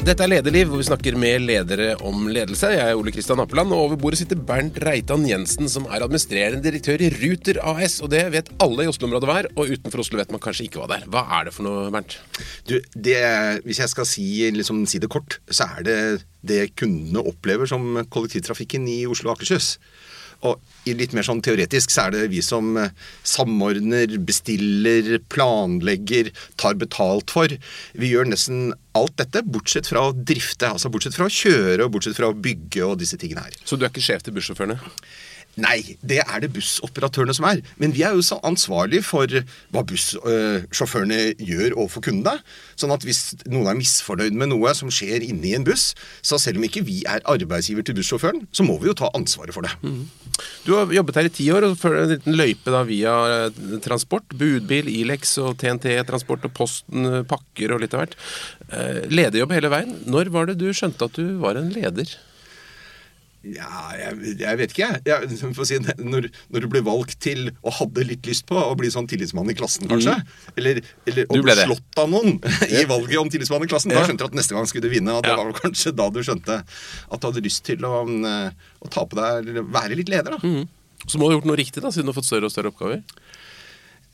Dette er Lederliv, hvor vi snakker med ledere om ledelse. Jeg er Ole Kristian Appeland, og over bordet sitter Bernt Reitan Jensen, som er administrerende direktør i Ruter AS. Og det vet alle i Oslo-området hva er, og utenfor Oslo vet man kanskje ikke hva det er. Hva er det for noe, Bernt? Du, det, hvis jeg skal si, liksom, si det kort, så er det det kundene opplever som kollektivtrafikken i Oslo og Akershus. Og litt mer sånn teoretisk så er det vi som eh, samordner, bestiller, planlegger, tar betalt for. Vi gjør nesten alt dette, bortsett fra å drifte. Altså bortsett fra å kjøre og bortsett fra å bygge og disse tingene her. Så du er ikke sjef til bussjåførene? Nei, det er det bussoperatørene som er. Men vi er jo så ansvarlig for hva bussjåførene gjør overfor kundene. Sånn at hvis noen er misfornøyd med noe som skjer inni en buss, så selv om ikke vi er arbeidsgiver til bussjåføren, så må vi jo ta ansvaret for det. Mm. Du har jobbet her i ti år og følger en liten løype da via eh, transport. Budbil, Ilex og TNT-transport og Posten, eh, pakker og litt av hvert. Eh, lederjobb hele veien. Når var det du skjønte at du var en leder? Ja, jeg, jeg, vet ikke, jeg. Si, når, når, du ble valgt til, og hadde litt lyst på, å bli sånn tillitsmann i klassen, kanskje. Mm. Eller, eller å bli slått av noen i valget om tillitsmann i klassen. Da skjønte du at neste gang skulle du vinne. Og det var kanskje da du skjønte at du hadde lyst til å, eh, å ta på deg Være litt leder, da. Mm. Så må du ha gjort noe riktig, da, siden du har fått større og større oppgaver?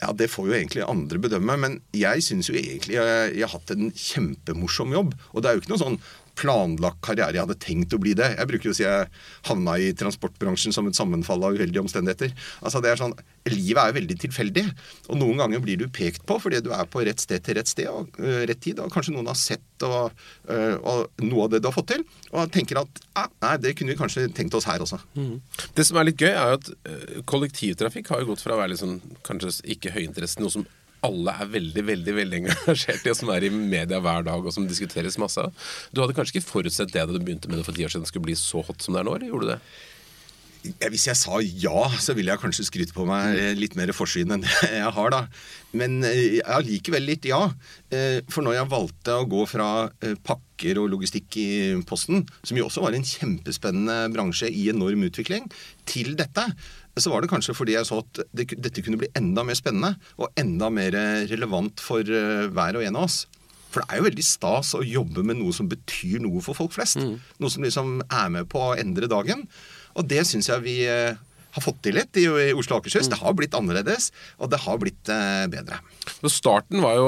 Ja, Det får jo egentlig andre bedømme, men jeg syns jo egentlig jeg, jeg, har hatt en kjempemorsom jobb. Og det er jo ikke noe sånn planlagt karriere. Jeg hadde tenkt å bli det. Jeg bruker jo å si jeg havna i transportbransjen som et sammenfall av uheldige omstendigheter. Altså det er sånn, Livet er jo veldig tilfeldig. Og noen ganger blir du pekt på fordi du er på rett sted til rett sted og uh, rett tid. Og kanskje noen har sett og, uh, og noe av det du har fått til, og tenker at ah, nei, det kunne vi kanskje tenkt oss her også. Mm. Det som er litt gøy, er jo at uh, kollektivtrafikk har jo gått fra å være liksom, kanskje ikke høyinteresse, noe som alle er veldig veldig, veldig engasjert i, og som er i media hver dag, og som diskuteres masse. Du hadde kanskje ikke forutsett det da du begynte med det for ti år siden, skulle bli så hot som det er nå, eller gjorde du det? Hvis jeg sa ja, så ville jeg kanskje skryte på meg litt mer forsyn enn det jeg har, da. Men eh, allikevel litt ja. Eh, for når jeg valgte å gå fra eh, pakker og logistikk i Posten, som jo også var en kjempespennende bransje i enorm utvikling, til dette, så var det kanskje fordi jeg så at det, dette kunne bli enda mer spennende og enda mer relevant for uh, hver og en av oss. For det er jo veldig stas å jobbe med noe som betyr noe for folk flest. Mm. Noe som liksom er med på å endre dagen. Og det syns jeg vi uh, har fått til litt i, Oslo og Akershus. Mm. Det har blitt annerledes, og det har blitt bedre. Så starten var jo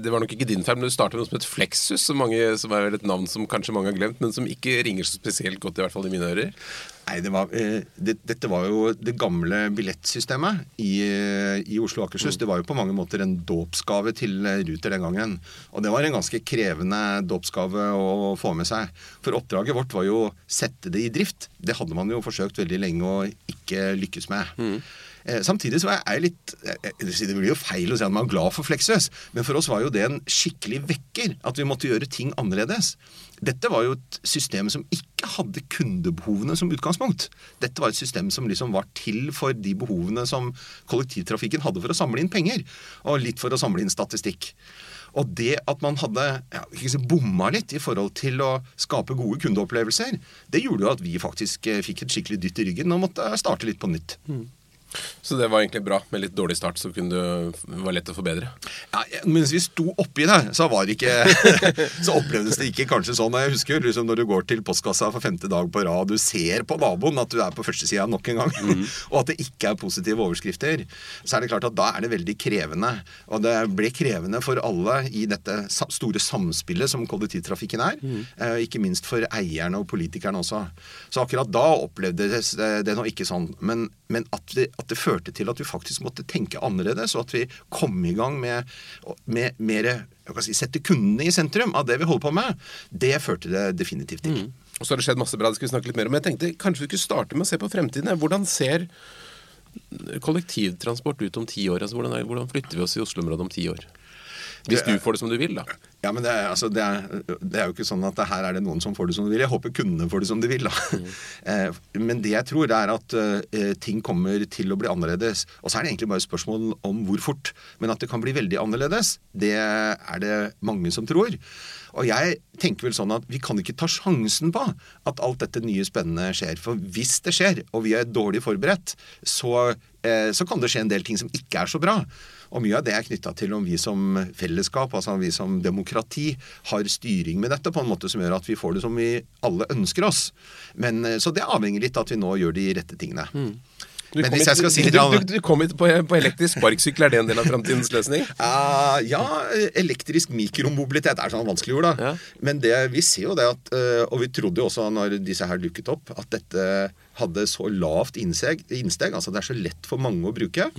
Det var nok ikke din feil, men du startet med noe som het Flexus, som, mange, som er et navn som kanskje mange har glemt, men som ikke ringer så spesielt godt, i hvert fall i mine ører. Nei, det var, eh, det, Dette var jo det gamle billettsystemet i, eh, i Oslo og Akershus. Mm. Det var jo på mange måter en dåpsgave til eh, Ruter den gangen. Og det var en ganske krevende dåpsgave å få med seg. For oppdraget vårt var jo å sette det i drift. Det hadde man jo forsøkt veldig lenge å ikke lykkes med. Mm. Samtidig så er jeg litt Det blir jo feil å si at man er glad for Fleksøs, men for oss var jo det en skikkelig vekker. At vi måtte gjøre ting annerledes. Dette var jo et system som ikke hadde kundebehovene som utgangspunkt. Dette var et system som liksom var til for de behovene som kollektivtrafikken hadde for å samle inn penger, og litt for å samle inn statistikk. Og det at man hadde ja, bomma litt i forhold til å skape gode kundeopplevelser, det gjorde jo at vi faktisk eh, fikk et skikkelig dytt i ryggen og måtte starte litt på nytt. Mm. Så det var egentlig bra. Med litt dårlig start så kunne det var lett å forbedre. Ja, Mens vi sto oppi det, så var det ikke Så opplevdes det ikke kanskje sånn. Jeg husker liksom når du går til postkassa for femte dag på rad, du ser på naboen at du er på førstesida nok en gang, mm. og at det ikke er positive overskrifter, så er det klart at da er det veldig krevende. Og det ble krevende for alle i dette store samspillet som kollektivtrafikken er. Mm. Ikke minst for eierne og politikerne også. Så akkurat da opplevdes det nå ikke sånn. Men, men at, det, at det førte til at vi faktisk måtte tenke annerledes, og at vi kom i gang med, med mer si, Sette kundene i sentrum av det vi holder på med. Det førte det definitivt til. Mm. Og så har det skjedd masse bra, det skal vi snakke litt mer om. Men jeg tenkte kanskje vi skulle starte med å se på fremtiden. Hvordan ser kollektivtransport ut om ti år? Altså, hvordan, hvordan flytter vi oss i Oslo-området om ti år? Hvis du får det som du vil, da. Ja, men det er, altså, det, er, det er, jo ikke sånn at her er det noen som får det som de vil. Jeg håper kundene får det som de vil. Mm. Eh, men det jeg tror, er at uh, ting kommer til å bli annerledes. Og så er det egentlig bare et spørsmål om hvor fort. Men at det kan bli veldig annerledes, det er det mange som tror. Og jeg tenker vel sånn at vi kan ikke ta sjansen på at alt dette nye spennende skjer. For hvis det skjer, og vi er dårlig forberedt, så, uh, så kan det skje en del ting som ikke er så bra. Og mye av det er knytta til om vi som fellesskap, altså om vi som demokrati, har styring med dette på en måte som gjør at vi får det som vi alle ønsker oss. Men, eh, så det avhenger litt av at vi nå gjør de rette tingene. Mm. Du kom hit- si du, du, du kom hit på, på elektrisk sparkesykkel, er det en del av framtidens løsning? Uh, ja, elektrisk mikromobilitet er sånn vanskelig ord, da. Ja. Men det, vi ser jo det at eh, Og vi trodde jo også når disse her dukket opp, at dette hadde så lavt innsteg. innsteg altså det er så lett for mange å bruke.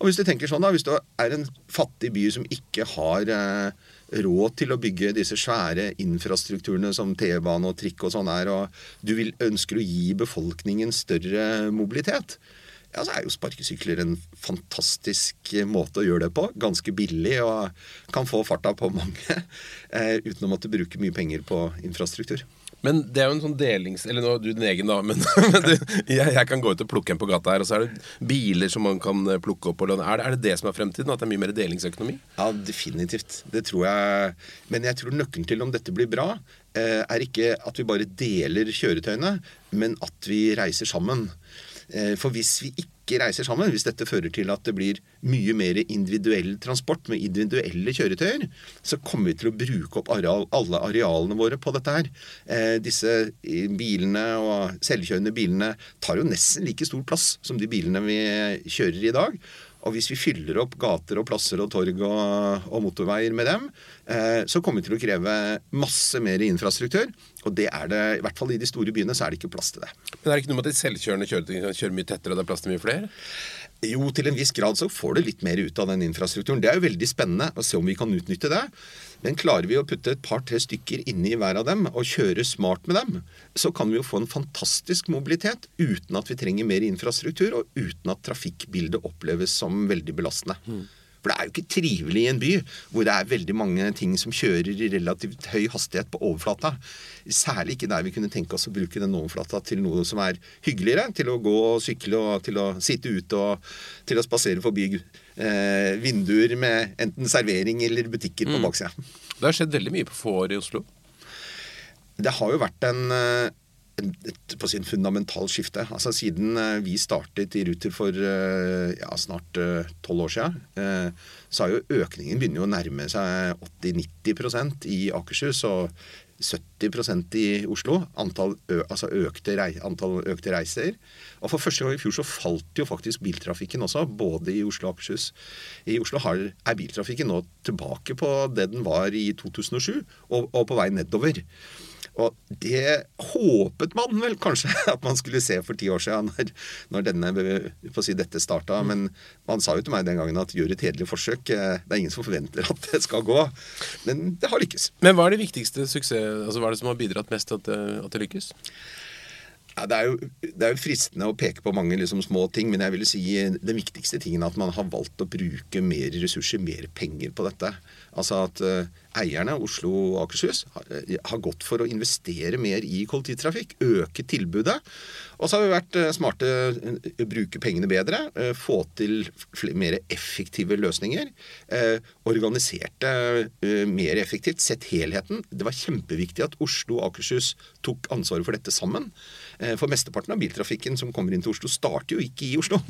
Og hvis du tenker sånn da, hvis du er en fattig by som ikke har eh, råd til å bygge disse svære infrastrukturene som T-bane og trikk og sånn er, og du vil, ønsker å gi befolkningen større mobilitet, ja, så er jo sparkesykler en fantastisk måte å gjøre det på. Ganske billig og kan få farta på mange eh, uten å måtte bruke mye penger på infrastruktur. Men det er jo en sånn delings... Eller nå er du din egen, da. Men, men du, jeg, jeg kan gå ut og plukke en på gata her, og så er det biler som man kan eh, plukke opp. Og er, er det det som er fremtiden? At det er mye mer delingsøkonomi? Ja, definitivt. Det tror jeg. Men jeg tror nøkkelen til om dette blir bra, eh, er ikke at vi bare deler kjøretøyene, men at vi reiser sammen. Eh, For hvis vi ikke reiser sammen, hvis dette fører til at det blir mye mer individuell transport med individuelle kjøretøyer, så kommer vi til å bruke opp areal, alle arealene våre på dette her. Eh, disse bilene og selvkjørende bilene tar jo nesten like stor plass som de bilene vi kjører i dag. Og hvis vi fyller opp gater og plasser og torg og, og motorveier med dem, eh, så kommer vi til å kreve masse mer infrastruktur. Og det er det, i hvert fall i de store byene, så er det ikke plass til det. Men er det ikke noe med at de selvkjørende kjører, kjører kjøre mye tettere, og det er plass til mye flere? Jo, til en viss grad så får du litt mer ut av den infrastrukturen. Det er jo veldig spennende å se om vi kan utnytte det. Men klarer vi å putte et par-tre stykker inni hver av dem og kjøre smart med dem, så kan vi jo få en fantastisk mobilitet uten at vi trenger mer infrastruktur, og uten at trafikkbildet oppleves som veldig belastende. For det er jo ikke trivelig i en by hvor det er veldig mange ting som kjører i relativt høy hastighet på overflata. Særlig ikke der vi kunne tenke oss å bruke den overflata til noe som er hyggeligere. Til å gå og sykle og til å sitte ute og til å spasere forbi eh, vinduer med enten servering eller butikker på baksida. Det har skjedd veldig mye på få år i Oslo. Det har jo vært en, eh, en et, på sin fundamental skifte. Altså Siden eh, vi startet i Ruter for eh, ja, snart tolv år siden, eh, så har jo økningen begynner jo å nærme seg 80-90% i Akershus og 70% i Oslo. Antall, altså økte, antall økte reiser. Og for første gang i fjor så falt jo faktisk biltrafikken også, både i Oslo og Akershus. I Oslo har, er biltrafikken nå tilbake på det den var i 2007, og, og på vei nedover. Og det håpet man vel kanskje at man skulle se for ti år siden, når, når denne, si, dette starta. Men man sa jo til meg den gangen at gjør et hederlig forsøk. eh, Det er ingen som forventer at det skal gå. Men det har lykkes. Men hva er det viktigste suksess... Altså, hva er det som har bidratt mest til at, det- at det lykkes? Ja, det, er jo, det er jo fristende å peke på mange liksom, små ting, men jeg vil si den viktigste tingen er at man har valgt å bruke mer ressurser, mer penger på dette. Altså at eh, eierne, Oslo og Akershus, har, eh, gått for å investere mer i kollektivtrafikk. Øke tilbudet. Og så har vi vært eh, smarte, eh, bruke pengene bedre. få til mer effektive løsninger. organiserte mer effektivt. Sett helheten. Det var kjempeviktig at Oslo og Akershus tok ansvaret for dette sammen. For mesteparten av biltrafikken som kommer inn til Oslo, starter jo ikke i Oslo.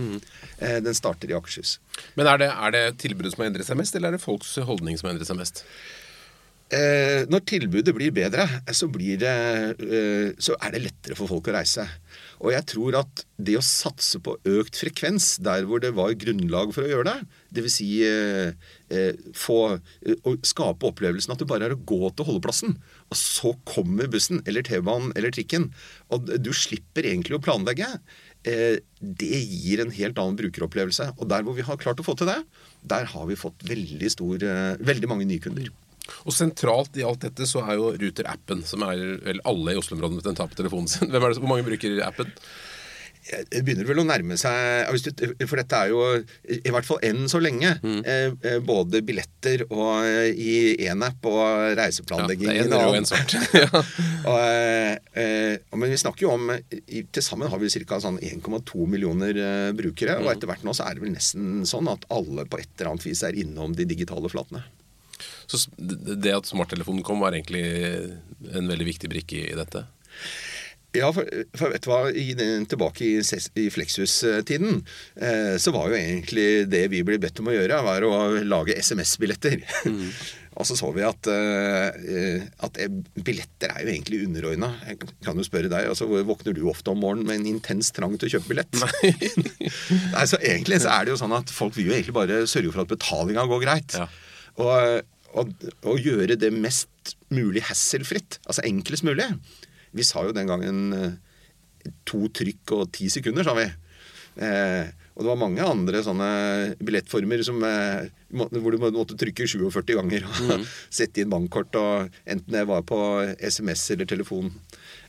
Eh, Den starter i Akershus. Men er det, er det tilbudet som har endret seg mest, eller er det folks holdning som har endret seg mest? Eh, når tilbudet blir bedre, så, blir det, eh, så er det lettere for folk å reise. Og jeg tror at det å satse på økt frekvens der hvor det var grunnlag for å gjøre det, dvs. Si, eh, eh, få, eh, å skape opplevelsen at det bare er å gå til holdeplassen, og så kommer bussen eller T-banen eller trikken, og du slipper egentlig å planlegge, eh, det gir en helt annen brukeropplevelse. Og der hvor vi har klart å få til det, der har vi fått veldig, stor, eh, veldig mange nye kunder. Og sentralt i alt dette så er jo Ruter-appen, som er vel alle i Oslo-området den tar på telefonen sin. Hvem er det, hvor mange bruker appen? Det begynner vel å nærme seg For dette er jo, i hvert fall enn så lenge, eh, eh, både billetter og i én app og Ja, det reiseplanlegging. er en rød og en eh, eh, men vi snakker jo om Til sammen har vi ca. Sånn 1,2 millioner brukere. brukere. Og etter hvert nå så er det vel nesten sånn at alle på et eller annet vis er innom de digitale flatene. Så det at smarttelefonen kom, var egentlig en veldig viktig brikke i dette. Ja, for, for vet du hva, i, tilbake i, i Flexus-tiden, eh, så var jo egentlig det vi ble bedt om å gjøre, var å lage SMS-billetter. Og så så vi at, eh, at eh, billetter er jo egentlig underordna. Jeg kan jo spørre deg, altså, hvor våkner du ofte om morgenen med en intens trang til å kjøpe billett? Nei, så egentlig så er det jo sånn at folk vil jo egentlig bare sørge for at betalinga går greit. Ja. Og, og, å gjøre det mest mulig hasselfritt. Altså enklest mulig. Vi sa jo den gangen eh, to trykk og ti sekunder, sa vi. Eh, og det var mange andre sånne billettformer som, eh, hvor du måtte trykke 47 ganger og sette inn bankkort, og enten det var på SMS eller telefon.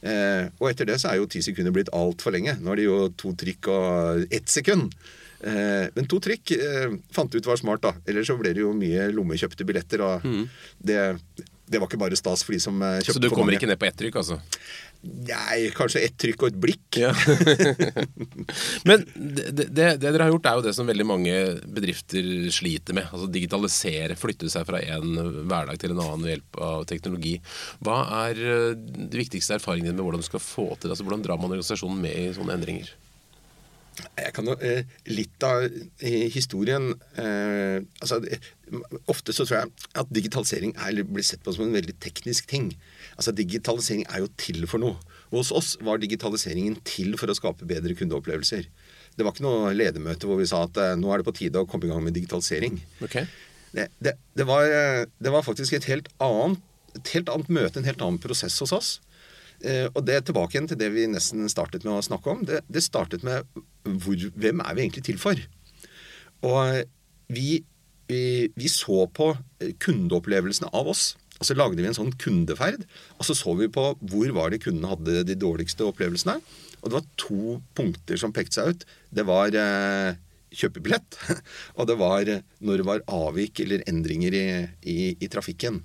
Eh, og etter det så er jo ti sekunder blitt altfor lenge. Nå er det jo to trykk og ett sekund. Eh, men to trykk eh, fant ut var smart, da. Ellers så ble det jo mye lommekjøpte billetter. Og det, det var ikke bare stas for de som kjøpte for mange. Så du kommer ikke ned på ett trykk, altså? Nei, kanskje ett trykk og et blikk. Ja. Men det, det, det dere har gjort, er jo det som veldig mange bedrifter sliter med. Altså digitalisere, flytte seg fra en hverdag til en annen ved hjelp av teknologi. Hva er eh, de viktigste erfaringene dine med hvordan du skal få til det? Altså, hvordan drar man organisasjonen med i sånne endringer? Jeg kan jo, eh, Litt av eh, historien eh, altså, Ofte så tror jeg at digitalisering er, blir sett på som en veldig teknisk ting. Altså Digitalisering er jo til for noe. Og hos oss var digitaliseringen til for å skape bedre kundeopplevelser. Det var ikke noe ledermøte hvor vi sa at eh, nå er det på tide å komme i gang med digitalisering. Okay. Det, det, det, var, eh, det var faktisk et helt, annet, et helt annet møte, en helt annen prosess hos oss. Eh, og det er tilbake igjen til det vi nesten startet med å snakke om. Det, det startet med hvor, hvem er vi egentlig til for? Og vi, vi, vi så på eh, kundeopplevelsene av oss. Og så lagde vi en sånn kundeferd. Og så så vi på hvor var det kundene hadde de dårligste opplevelsene. Og det var to punkter som pekte seg ut. Det var eh, kjøpebillett, og det var eh, når det var avvik eller endringer i, i, i trafikken.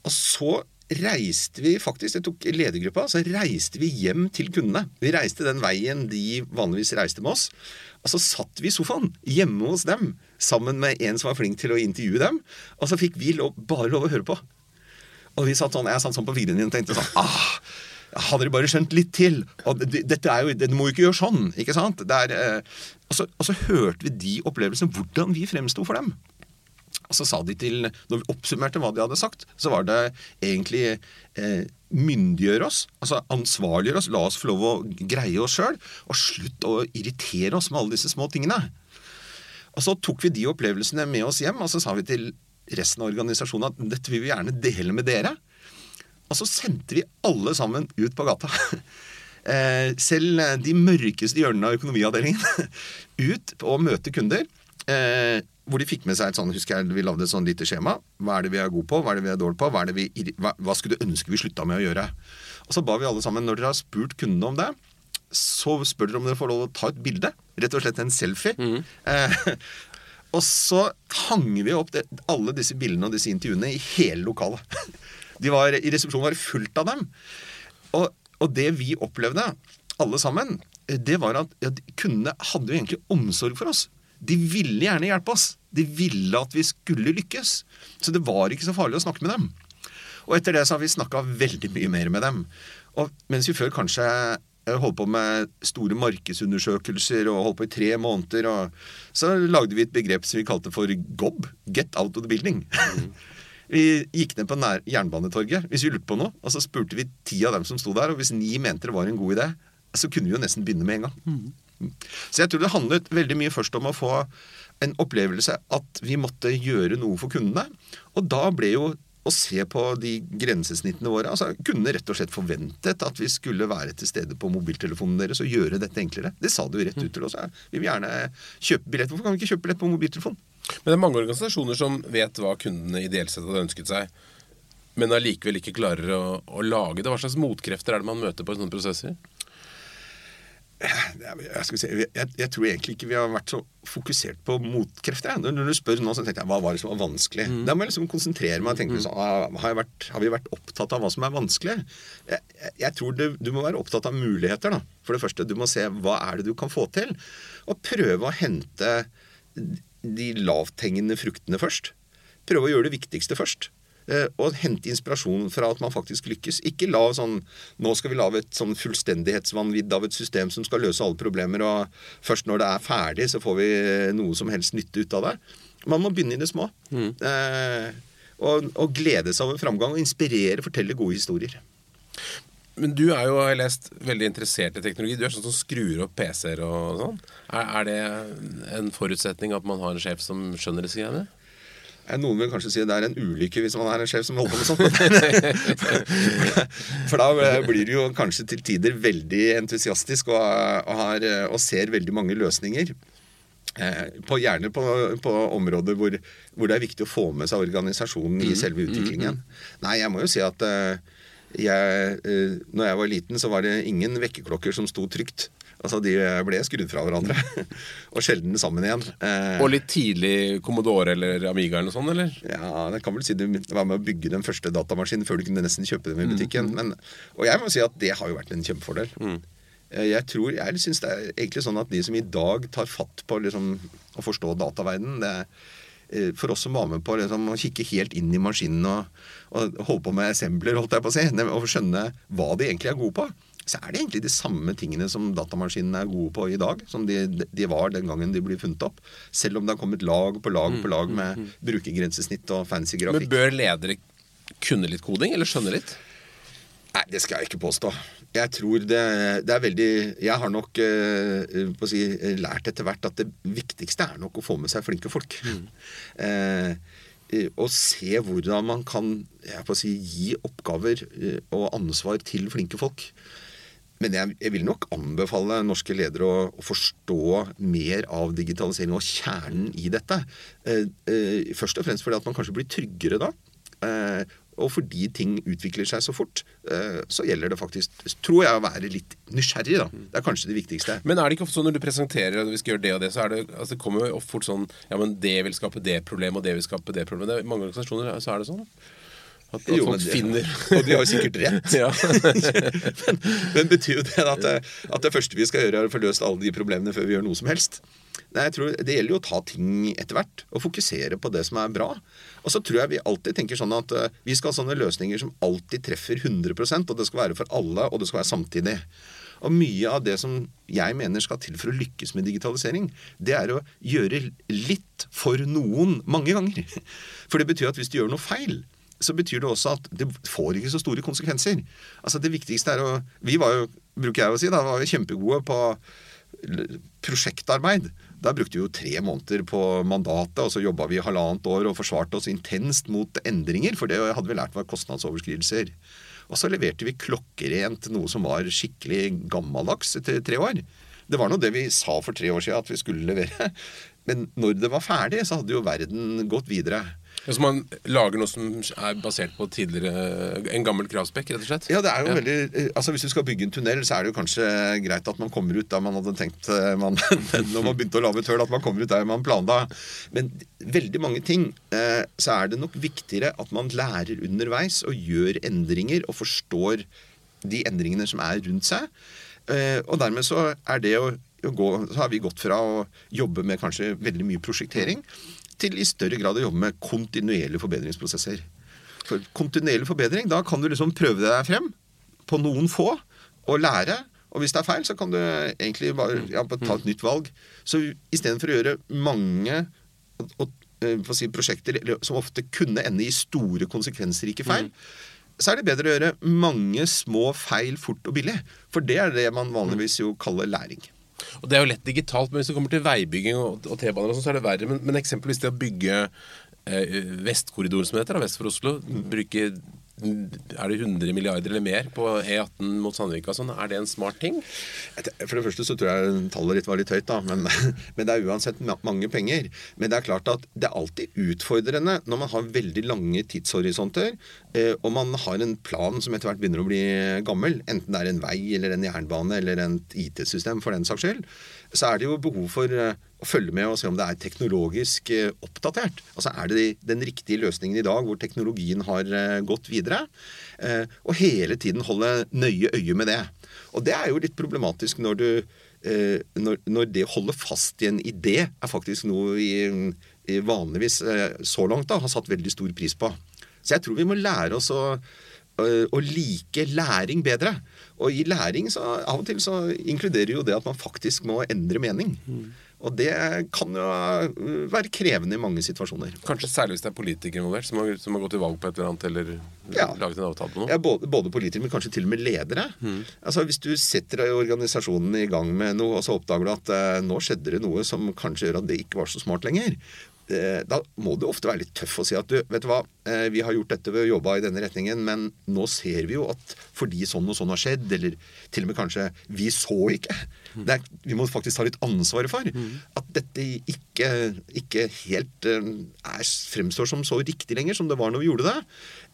Og så reiste vi faktisk, jeg tok ledergruppa, så reiste vi hjem til kundene. Vi reiste den veien de vanligvis reiste med oss. Og så satt vi i sofaen hjemme hos dem sammen med en som var flink til å intervjue dem. Og så fikk vi lov, bare lov å høre på. Og vi satt sånn, jeg satt sånn på fingrene dine og tenkte sånn ah, Hadde dere bare skjønt litt til? Og dette er jo, Dere må jo ikke gjøre sånn, ikke sant? Det er, eh, og, så, og så hørte vi de opplevelsene, hvordan vi fremsto for dem. Og så sa de til, Når vi oppsummerte hva de hadde sagt, så var det egentlig eh, myndiggjøre oss. Altså ansvarliggjøre oss. La oss få lov å greie oss sjøl. Og slutt å irritere oss med alle disse små tingene. Og så tok vi de opplevelsene med oss hjem, og så sa vi til resten av organisasjonen at dette vil vi gjerne dele med dere. Og så sendte vi alle sammen ut på gata. Eh, selv de mørkeste hjørnene av økonomiavdelingen ut og møte kunder. Eh, hvor de fikk med seg et sånn, husker jeg vi lagde et sånn lite skjema. Hva er det vi er gode på, hva er det vi er dårlige på, hva, det vi, hva, hva skulle du ønske vi slutta med å gjøre? Og så ba vi alle sammen, når dere har spurt kundene om det, så spør dere om dere får lov å ta et bilde. Rett og slett en selfie. Eh, og så hang vi opp det, alle disse bildene og disse intervjuene i hele lokalet. De var, I resepsjonen var det fullt av dem. Og, og det vi opplevde, alle sammen, det var at ja, kundene hadde jo egentlig omsorg for oss. De ville gjerne hjelpe oss. De ville at vi skulle lykkes. Så det var ikke så farlig å snakke med dem. Og etter det så har vi snakka veldig mye mer med dem. Og mens vi før kanskje eh, holdt på med store markedsundersøkelser og holdt på i tre måneder, og så lagde vi et begrep som vi kalte for GOB. Get out of the building. Vi gikk ned på nær Jernbanetorget hvis vi lurte på noe, og så spurte vi ti av dem som sto der, og hvis ni mente det var en god idé, så kunne vi jo nesten begynne med en gang. Så jeg tror det handlet veldig mye først om å få en opplevelse at vi måtte gjøre noe for kundene. Og da ble jo å se på de grensesnittene våre altså Kundene rett og slett forventet at vi skulle være til stede på mobiltelefonen deres og gjøre dette enklere. Det sa du rett ut til oss. ja. Vi vil gjerne kjøpe billett. Hvorfor kan vi ikke kjøpe billett på mobiltelefon? Men det er mange organisasjoner som vet hva kundene ideelt sett hadde ønsket seg, men allikevel ikke klarer å, å lage det. Hva slags motkrefter er det man møter på i sånne prosesser? Jeg, skal si, jeg, jeg tror egentlig ikke vi har vært så fokusert på motkrefter. Når, når du spør nå, så tenkte jeg hva var det som var vanskelig? Da må jeg liksom konsentrere meg og tenke sånn, ah, har, vært, har vi vært opptatt av hva som er vanskelig? Jeg, jeg, jeg tror det, Du må være opptatt av muligheter. da. For det første, Du må se hva er det du kan få til, og prøve å hente de lavthengende fruktene først. Prøve å gjøre det viktigste først. Eh, og hente inspirasjon fra at man faktisk lykkes. Ikke la sånn Nå skal vi lage et sånn fullstendighetsvanvidd av et system som skal løse alle problemer, og først når det er ferdig, så får vi noe som helst nytte ut av det. Man må begynne i det små. Mm. Eh, og, og glede seg over framgang og inspirere, fortelle gode historier. Men du er jo, har jeg lest, veldig interessert i teknologi. Du er sånn som skrur opp PC-er og sånn. Er, er, det en forutsetning at man har en sjef som skjønner disse greiene? Noen vil kanskje si det er en ulykke hvis man er en sjef som holder på med sånt. For da blir du jo kanskje til tider veldig entusiastisk og, og, har, og ser veldig mange løsninger. Eh, på, gjerne på, på områder hvor, hvor, det er viktig å få med seg organisasjonen i mm, selve mm, utviklingen. Mm. Nei, jeg må jo si at jeg, når jeg var liten, så var det ingen vekkerklokker som sto trygt. Altså, De ble skrudd fra hverandre. og sjelden sammen igjen. Eh, og litt tidlig Commodore eller Amiga eller noe sånt, eller? Ja, det kan vel si du var med å bygge den første datamaskinen før du kunne nesten kjøpe dem i butikken. Mm. Men, og jeg må si at det har jo vært en kjempefordel. Mm. Eh, jeg tror, jeg synes det er egentlig sånn at de som i dag tar fatt på liksom, å forstå dataverdenen det er eh, for oss som var med på liksom, å kikke helt inn i maskinen og, og holde på med assembler, holdt jeg på å si, og skjønne hva de egentlig er gode på, så er det egentlig de samme tingene som datamaskinene er gode på i dag, som de, de var den gangen de ble funnet opp. Selv om det har kommet lag på lag på lag mm, med mm, mm. brukergrensesnitt og fancy grafikk. Men bør ledere kunne litt koding, eller skjønne litt? Nei, det skal jeg ikke påstå. Jeg tror det, det er veldig Jeg har nok eh, si, lært etter hvert at det viktigste er nok å få med seg flinke folk. Mm. Eh, og se hvordan man kan si, gi oppgaver eh, og ansvar til flinke folk. Men jeg, jeg, vil nok anbefale norske ledere å, å, forstå mer av digitalisering og kjernen i dette. Eh, eh, først og fremst fordi at man kanskje blir tryggere da. Eh, og fordi ting utvikler seg så fort, eh, så gjelder det faktisk, tror jeg, å være litt nysgjerrig. da. Det er kanskje det viktigste. Men er det ikke ofte sånn når du presenterer at vi skal gjøre det og det, så er det, altså det kommer jo fort sånn Ja, men det vil skape det problemet, og det vil skape det problemet. I mange organisasjoner så er det sånn. At, at jo, folk det, finner Og de har jo sikkert rett. men, men, betyr jo det at, det at, det første vi skal gjøre, er å få løst alle de problemene før vi gjør noe som helst? Nei, jeg tror Det gjelder jo å ta ting etter hvert og fokusere på det som er bra. Og så tror jeg vi alltid tenker sånn at uh, vi skal ha sånne løsninger som alltid treffer 100% og det skal være for alle, og det skal være samtidig. Og mye av det som jeg mener skal til for å lykkes med digitalisering, det er å gjøre litt for noen mange ganger. For det betyr at hvis du gjør noe feil, så betyr det også at det får ikke så store konsekvenser. Altså Det viktigste er å Vi var jo, bruker jeg å si, da, var jo kjempegode på prosjektarbeid. Da brukte vi jo tre måneder på mandatet, og så jobba vi halvannet år og forsvarte oss intenst mot endringer, for det hadde vi lært var kostnadsoverskridelser. Og så leverte vi klokkerent noe som var skikkelig gammeldags etter tre år. Det var nå det vi sa for tre år siden at vi skulle levere. Men når det var ferdig, så hadde jo verden gått videre. Ja, så man lager noe som er basert på tidligere En gammel kravspekk, rett og slett? Ja, det er jo ja. veldig eh, Altså Hvis du skal bygge en tunnel, så er det jo kanskje greit at man kommer ut der man hadde tenkt eh, man, Når man begynte å lage et høl, at man kommer ut der man planla. Men veldig mange ting eh, så er det nok viktigere at man lærer underveis og gjør endringer og forstår de endringene som er rundt seg. Og dermed så er det å Gå, så har vi gått fra å jobbe med kanskje veldig mye prosjektering til i større grad å jobbe med kontinuerlige forbedringsprosesser. For kontinuerlig forbedring, da kan du liksom prøve deg frem på noen få og lære. Og hvis det er feil, så kan du egentlig bare ja, ta et nytt valg. Så istedenfor å gjøre mange og, og, eh, si, prosjekter som ofte kunne ende i store konsekvensrike feil, mm. så er det bedre å gjøre mange små feil fort og billig. For det er det man vanligvis jo kaller læring. Og Det er jo lett digitalt, men hvis det kommer til veibygging og, og T-baner, så er det verre. Men, men eksempelvis det å bygge eh, Vestkorridoren, som heter, vest for Oslo, bruke er det 100 milliarder eller mer på E18 mot Sandvika? Sånn? Er det en smart ting? For det første så tror jeg tallet ditt var litt høyt, da. Men, men, det er uansett mange penger. Men det er klart at det er alltid utfordrende når man har veldig lange tidshorisonter, eh, og man har en plan som etter hvert begynner å bli gammel, enten det er en vei eller en jernbane eller en IT-system for den saks skyld, så er det jo behov for eh, å følge med og se om det er teknologisk eh, oppdatert. Altså Er det den riktige løsningen i dag hvor teknologien har eh, gått videre? Og hele tiden holde nøye øye med det. Og det er jo litt problematisk når, du, når, når det å holde fast i en idé er faktisk noe vi vanligvis så langt da har satt veldig stor pris på. Så jeg tror vi må lære oss å, å like læring bedre. Og i læring så av og til så inkluderer jo det at man faktisk må endre mening. Og det kan jo øh, være krevende i mange situasjoner. Kanskje særlig hvis det er politikere involvert, som som har gått til valg på et eller annet, eller Ja. laget en avtale på noe. Ja, både, både politikere, men kanskje til og med ledere. Altså Hvis du setter organisasjonen i gang med noe, og så oppdager du at eh, nå skjedde det noe som kanskje gjør at det ikke var så smart lenger, da må du ofte være litt tøff og si at du, vet du hva, eh, vi har gjort dette ved å jobbe i denne retningen, men nå ser vi jo at fordi sånn og sånn har skjedd, eller til og med kanskje vi så ikke det er, Vi må faktisk ta litt ansvar for at dette ikke, ikke helt eh, er, fremstår som så riktig lenger som det var når vi gjorde det.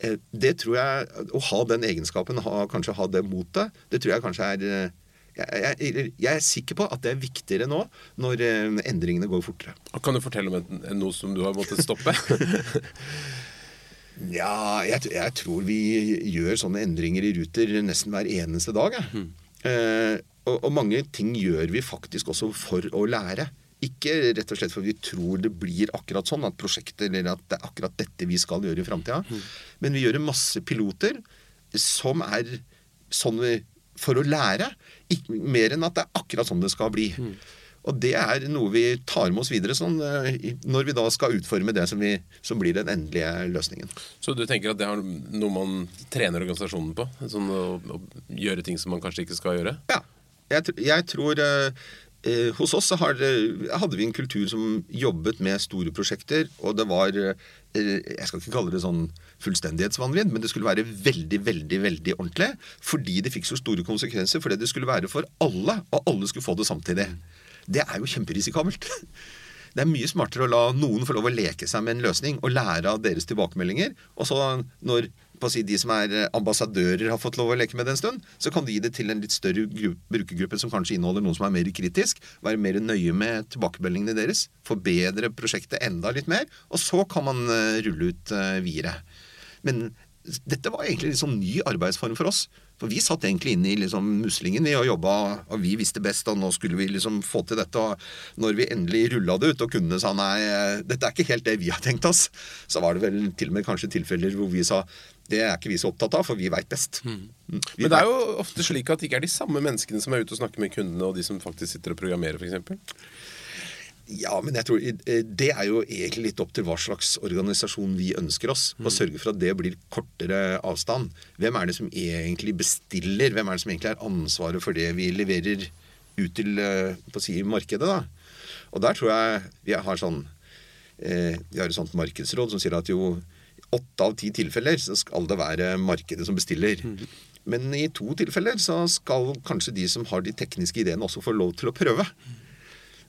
Eh, Det tror jeg, Å ha den egenskapen, ha, kanskje ha det motet, det tror jeg kanskje er eh, jeg, jeg, jeg er sikker på at det er viktigere nå når eh, endringene går fortere. Kan du fortelle om en, noe som du har måttet stoppe? Ja, jeg, jeg tror vi gjør sånne endringer i Ruter nesten hver eneste dag. Mm. Eh, og, og mange ting gjør vi faktisk også for å lære. Ikke rett og slett for vi tror det blir akkurat sånn, at prosjektet eller at det er akkurat dette vi skal gjøre i framtida. Men vi gjør masse piloter som er sånn vi, for å lære, ikke, mer enn at det er akkurat sånn det skal bli. Og det er noe vi tar med oss videre sånn, eh, når vi da skal utforme det som, vi, som blir den endelige løsningen. Så du tenker at det er noe man trener organisasjonen på? Sånn å, å gjøre ting som man kanskje ikke skal gjøre? Ja. Jeg, jeg tror eh, Hos oss har, hadde vi en kultur som jobbet med store prosjekter, og det var eh, Jeg skal ikke kalle det sånn fullstendighetsvanvidd, men det skulle være veldig, veldig veldig ordentlig. Fordi det fikk så store konsekvenser. Fordi det skulle være for alle, og alle skulle få det samtidig. Det er jo kjemperisikabelt. Det er mye smartere å la noen få lov å leke seg med en løsning og lære av deres tilbakemeldinger. Og så når si, de som er eh, ambassadører har fått lov å leke med det en stund, så kan du gi det til en litt større gru- brukergruppe som kanskje inneholder noen som er mer kritisk. Være mer nøye med tilbakemeldingene deres. Forbedre prosjektet enda litt mer. Og så kan man eh, rulle ut eh, videre. Men dette var egentlig en sånn ny arbeidsform for oss. For vi satt egentlig inne i liksom muslingen vi og jobba, og vi visste best, og nå skulle vi liksom få til dette. Og når vi endelig rulla det ut, og kundene sa nei, dette er ikke helt det vi har tenkt oss, så var det vel til og med kanskje tilfeller hvor vi sa det er ikke vi så opptatt av, for vi veit best. Mm. Vi Men det er jo ofte slik at det ikke er de samme menneskene som er ute og snakker med kundene, og de som faktisk sitter og programmerer, f.eks. Ja, men jeg tror eh, det er jo egentlig litt opp til hva slags organisasjon vi ønsker oss. Å sørge for at det blir kortere avstand. Hvem er det som egentlig bestiller? Hvem er det som egentlig er ansvaret for det vi leverer ut til eh, på si, markedet? da? Og der tror jeg vi har sånn eh, Vi har et sånt markedsråd som sier at jo åtte av ti tilfeller så skal det være markedet som bestiller. Men i to tilfeller så skal kanskje de som har de tekniske ideene, også få lov til å prøve.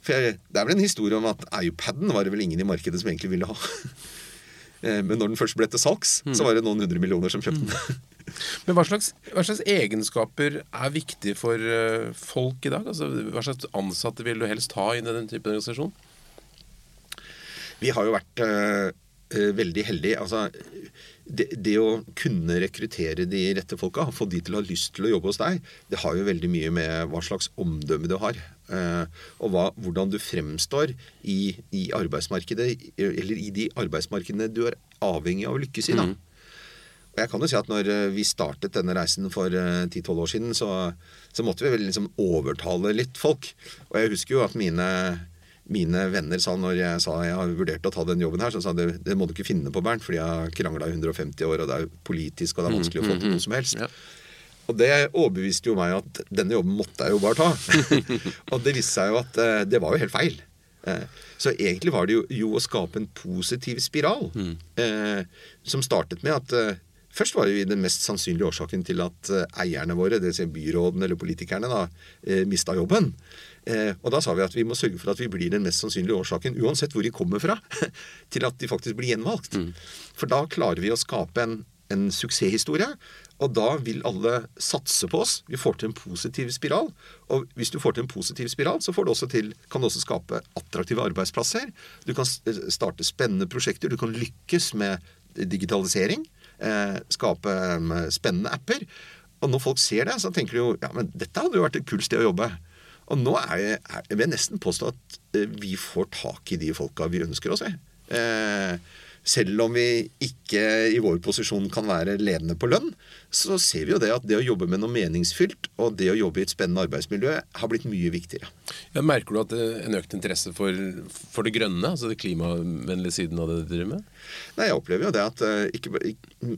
For jeg, Det er vel en historie om at iPaden var det vel ingen i markedet som egentlig ville ha. Eh, Men når den først ble til salgs, så var det noen hundre millioner som kjøpte den. Men hva slags, hva slags egenskaper er viktig for eh, folk i dag? Altså, hva slags ansatte vil du helst ha i den type organisasjon? Vi har jo vært eh, veldig heldig. Altså, det, det å kunne rekruttere de rette folka, få de til å ha lyst til å jobbe hos deg, det har jo veldig mye med hva slags omdømme du har. eh, og hva, hvordan du fremstår i, i arbeidsmarkedet, eller i de arbeidsmarkedene du er avhengig av å lykkes i. da. Og jeg kan jo si at når eh, vi startet denne reisen for eh, 10-12 år siden, så, så måtte vi vel liksom overtale litt folk. Og jeg husker jo at mine, mine venner sa når jeg sa jeg har vurdert å ta den jobben her, så sa de det må du ikke finne på, Bernt, fordi jeg har krangla i 150 år, og det er jo politisk, og det er vanskelig å få til noe som helst. Ja. Og det overbeviste jo meg at denne jobben måtte jeg jo bare ta. og det viste seg jo at eh, det var jo helt feil. Eh, Så egentlig var det jo, jo å skape en positiv spiral. Eh, som startet med at eh, Først var vi den mest sannsynlige årsaken til at eh, eierne våre, dvs. Si byråden eller politikerne, da, eh, mista jobben. Eh, og da sa vi at vi må sørge for at vi blir den mest sannsynlige årsaken, uansett hvor de kommer fra, til at de faktisk blir gjenvalgt. For da klarer vi å skape en, en suksesshistorie. Og da vil alle satse på oss. Vi får til en positiv spiral. Og hvis du får til en positiv spiral, så får du til, kan du også skape attraktive arbeidsplasser. Du kan starte spennende prosjekter. Du kan lykkes med digitalisering. Eh, skape spennende apper. Og når folk ser det, så tenker de jo ja, men dette hadde jo vært et kult sted å jobbe. Og nå er jeg, er, vil jeg nesten påstå at eh, vi får tak i de folka vi ønsker å se. Eh, selv om vi ikke i vår posisjon kan være ledende på lønn, så ser vi jo det at det å jobbe med noe meningsfylt og det å jobbe i et spennende arbeidsmiljø har blitt mye viktigere. Ja, merker du at det er en økt interesse for, for det grønne, altså det klimavennlige siden av det du driver med? Nei, Jeg opplever jo det at uh, ikke,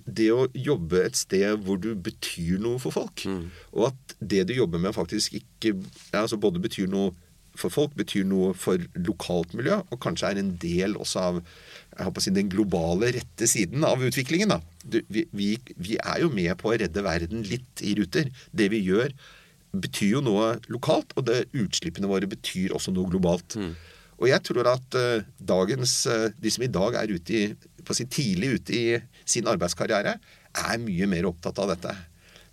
det å jobbe et sted hvor du betyr noe for folk, mm. og at det du jobber med faktisk ikke altså både betyr noe for folk, betyr noe for lokalt miljø, og kanskje er en del også av jeg håper å si, den globale rette siden av utviklingen. Du, vi, vi, vi, er jo med på å redde verden litt i Ruter. Det vi gjør, betyr jo noe lokalt, og det, utslippene våre betyr også noe globalt. Mm. Og jeg tror at uh, dagens, uh, de som i dag er ute i, si, tidlig ute i sin arbeidskarriere, er mye mer opptatt av dette.